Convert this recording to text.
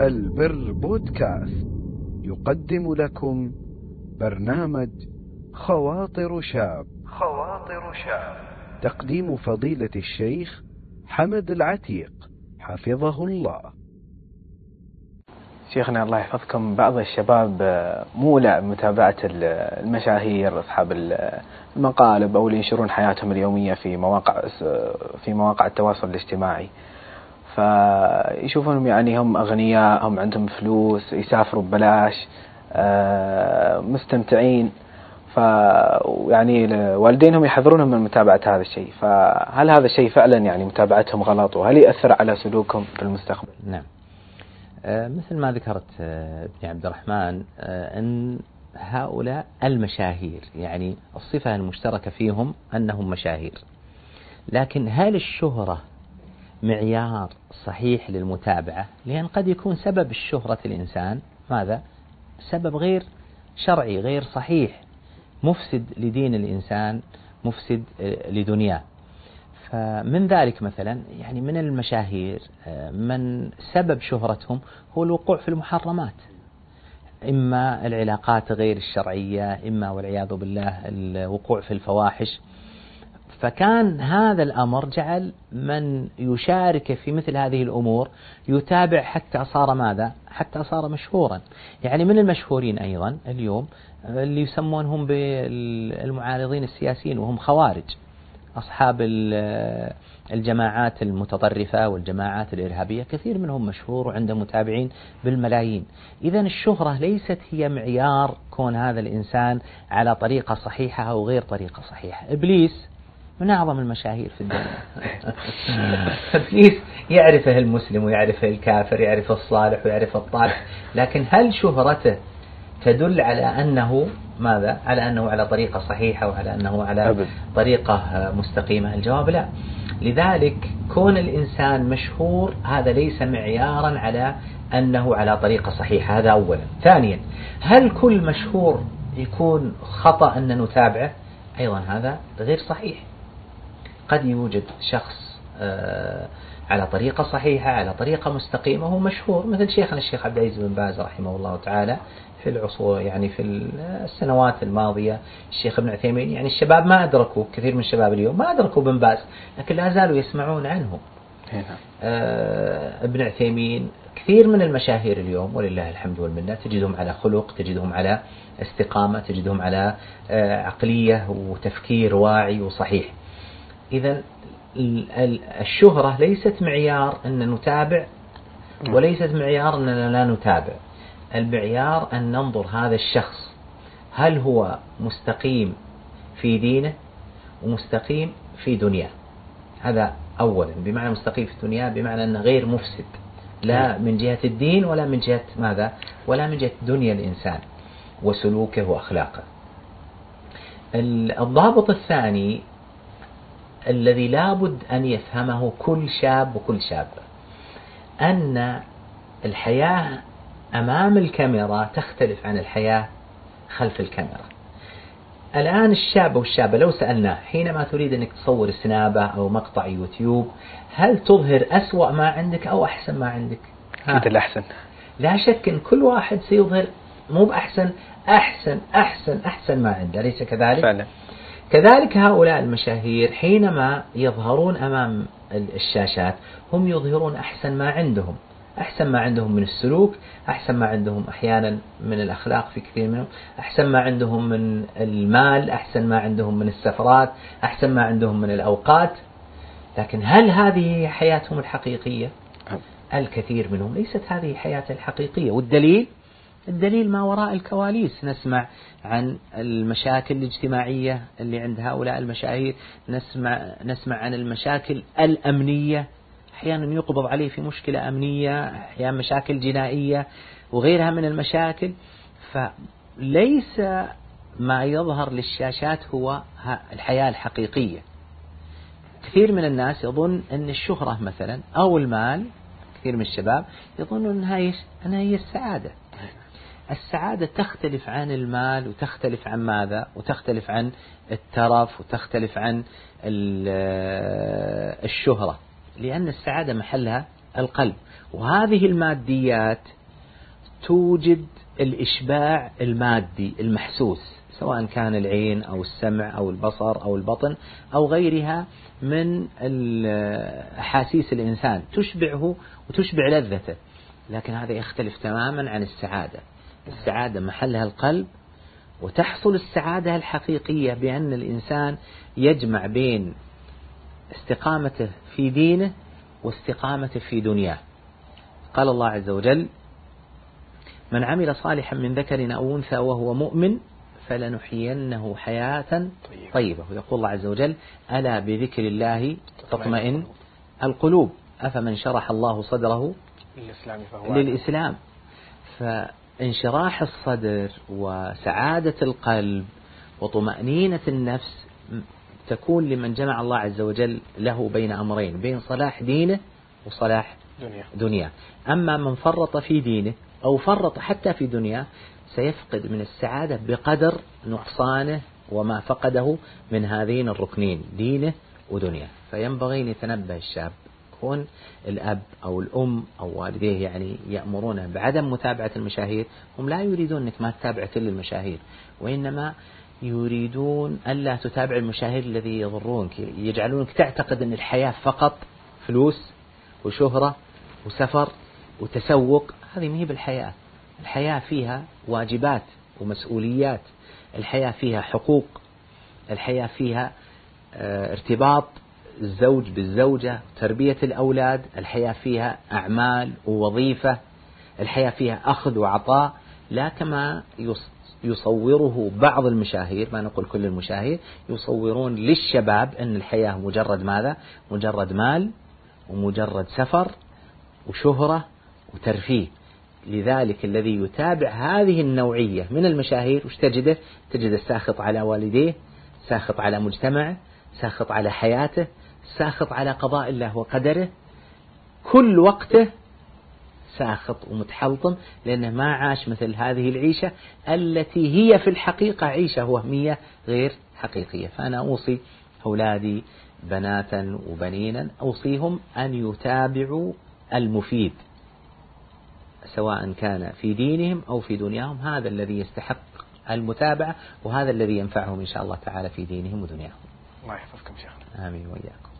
البر بودكاست. يقدم لكم برنامج خواطر شاب. خواطر شاب. تقديم فضيلة الشيخ حمد العتيق. حفظه الله. شيخنا الله يحفظكم. بعض الشباب مولع بمتابعة المشاهير أصحاب المقالب أو اللي ينشرون حياتهم اليومية في مواقع في مواقع التواصل الاجتماعي. فيشوفونهم يعني هم أغنياء هم عندهم فلوس يسافروا ببلاش مستمتعين. فيعني والدينهم يحذرونهم من متابعة هذا الشيء. فهل هذا الشيء فعلا يعني متابعتهم غلط وهل يأثر على سلوكهم في المستقبل؟ نعم. آه، مثل ما ذكرت آه، ابن عبد الرحمن آه، أن هؤلاء المشاهير يعني الصفة المشتركة فيهم أنهم مشاهير. لكن هل الشهرة معيار صحيح للمتابعة لأن قد يكون سبب الشهرة الإنسان ماذا؟ سبب غير شرعي غير صحيح مفسد لدين الإنسان مفسد لدنياه. فمن ذلك مثلا يعني من المشاهير من سبب شهرتهم هو الوقوع في المحرمات. إما العلاقات غير الشرعية إما والعياذ بالله الوقوع في الفواحش. فكان هذا الأمر جعل من يشارك في مثل هذه الأمور يتابع حتى صار ماذا؟ حتى صار مشهورا. يعني من المشهورين أيضا اليوم اللي يسمونهم بالمعارضين السياسيين وهم خوارج. أصحاب الجماعات المتطرفة والجماعات الإرهابية كثير منهم مشهور وعنده متابعين بالملايين. إذا الشهرة ليست هي معيار كون هذا الإنسان على طريقة صحيحة أو غير طريقة صحيحة. إبليس من أعظم المشاهير في الدنيا. إبليس يعرفه المسلم ويعرفه الكافر يعرف الصالح ويعرف الطالح لكن هل شهرته تدل على أنه ماذا؟ على أنه على طريقة صحيحة وعلى أنه على أبد. طريقة مستقيمة؟ الجواب لا. لذلك كون الإنسان مشهور هذا ليس معيارا على أنه على طريقة صحيحة هذا أولا. ثانيا هل كل مشهور يكون خطأ أن نتابعه؟ أيضا هذا غير صحيح. قد يوجد شخص آه، على طريقة صحيحة على طريقة مستقيمة هو مشهور. مثل شيخنا الشيخ عبد العزيز بن باز رحمه الله تعالى في العصور يعني في السنوات الماضية. الشيخ ابن عثيمين يعني الشباب ما أدركوا كثير من الشباب اليوم ما أدركوا بن باز لكن لا زالوا يسمعون عنه. نعم. آه ابن عثيمين كثير من المشاهير اليوم ولله الحمد والمنة تجدهم على خلق تجدهم على استقامة تجدهم على آه عقلية وتفكير واعي وصحيح. إذا الشهرة ليست معيار أن نتابع وليست معيار أننا لا نتابع. المعيار أن ننظر هذا الشخص هل هو مستقيم في دينه ومستقيم في دنياه. هذا أولا بمعنى مستقيم في دنياه بمعنى أنه غير مفسد. لا من جهة الدين ولا من جهة ماذا؟ ولا من جهة دنيا الإنسان وسلوكه وأخلاقه. الضابط الثاني الذي لابد أن يفهمه كل شاب وكل شابة أن الحياة أمام الكاميرا تختلف عن الحياة خلف الكاميرا. الآن الشاب والشابة لو سألناه حينما تريد أنك تصور سنابة أو مقطع يوتيوب هل تظهر أسوأ ما عندك أو أحسن ما عندك؟ أنت الأحسن لا شك أن كل واحد سيظهر مو بأحسن أحسن أحسن أحسن ما عنده أليس كذلك؟ فعلا. كذلك هؤلاء المشاهير حينما يظهرون أمام الشاشات هم يظهرون أحسن ما عندهم. أحسن ما عندهم من السلوك أحسن ما عندهم أحيانا من الأخلاق في كثير منهم أحسن ما عندهم من المال أحسن ما عندهم من السفرات أحسن ما عندهم من الأوقات. لكن هل هذه حياتهم الحقيقية؟ الكثير منهم ليست هذه حياته الحقيقية. والدليل؟ الدليل ما وراء الكواليس. نسمع عن المشاكل الاجتماعية اللي عند هؤلاء المشاهير. نسمع نسمع عن المشاكل الأمنية. أحيانا يقبض عليه في مشكلة أمنية أحيانا مشاكل جنائية وغيرها من المشاكل. فليس ما يظهر للشاشات هو الحياة الحقيقية. كثير من الناس يظن أن الشهرة مثلا أو المال كثير من الشباب يظنون أنها أنها هي السعادة. السعادة تختلف عن المال وتختلف عن ماذا؟ وتختلف عن الترف وتختلف عن الشهرة. لأن السعادة محلها القلب. وهذه الماديات توجد الإشباع المادي المحسوس سواء كان العين أو السمع أو البصر أو البطن أو غيرها من أحاسيس الإنسان. تشبعه وتشبع لذته. لكن هذا يختلف تماما عن السعادة. السعادة محلها القلب وتحصل السعادة الحقيقية بأن الإنسان يجمع بين استقامته في دينه واستقامته في دنياه. قال الله عز وجل من عمل صالحا من ذكر أو أنثى وهو مؤمن فلنحيينه حياة طيبة. ويقول الله عز وجل ألا بذكر الله تطمئن القلوب. أفمن شرح الله صدره للإسلام فانشراح الصدر وسعادة القلب وطمأنينة النفس تكون لمن جمع الله عز وجل له بين أمرين بين صلاح دينه وصلاح دنيا دنيا أما من فرط في دينه أو فرط حتى في دنياه سيفقد من السعادة بقدر نقصانه وما فقده من هذين الركنين دينه ودنياه. فينبغي أن يتنبه الشاب كون الأب أو الأم أو والديه يعني يأمرونه بعدم متابعة المشاهير هم لا يريدون أنك ما تتابع كل المشاهير وإنما يريدون ألا تتابع المشاهير الذي يضرونك يجعلونك تعتقد أن الحياة فقط فلوس وشهرة وسفر وتسوق هذه ما هي بالحياة الحياة فيها واجبات ومسؤوليات الحياة فيها حقوق الحياة فيها آه، ارتباط الزوج بالزوجة تربية الأولاد الحياة فيها أعمال ووظيفة الحياة فيها أخذ وعطاء لا كما يصوره بعض المشاهير ما نقول كل المشاهير يصورون للشباب أن الحياة مجرد ماذا؟ مجرد مال ومجرد سفر وشهرة وترفيه. لذلك الذي يتابع هذه النوعية من المشاهير وش تجده؟ تجد الساخط على والديه ساخط على مجتمعه ساخط على حياته ساخط على قضاء الله وقدره كل وقته ساخط ومتحلطم لأنه ما عاش مثل هذه العيشة التي هي في الحقيقة عيشة وهمية غير حقيقية. فأنا أوصي أولادي بناتا وبنينا أوصيهم أن يتابعوا المفيد سواء كان في دينهم أو في دنياهم. هذا الذي يستحق المتابعة وهذا الذي ينفعهم إن شاء الله تعالى في دينهم ودنياهم. الله يحفظكم شيخنا. آمين وإياكم.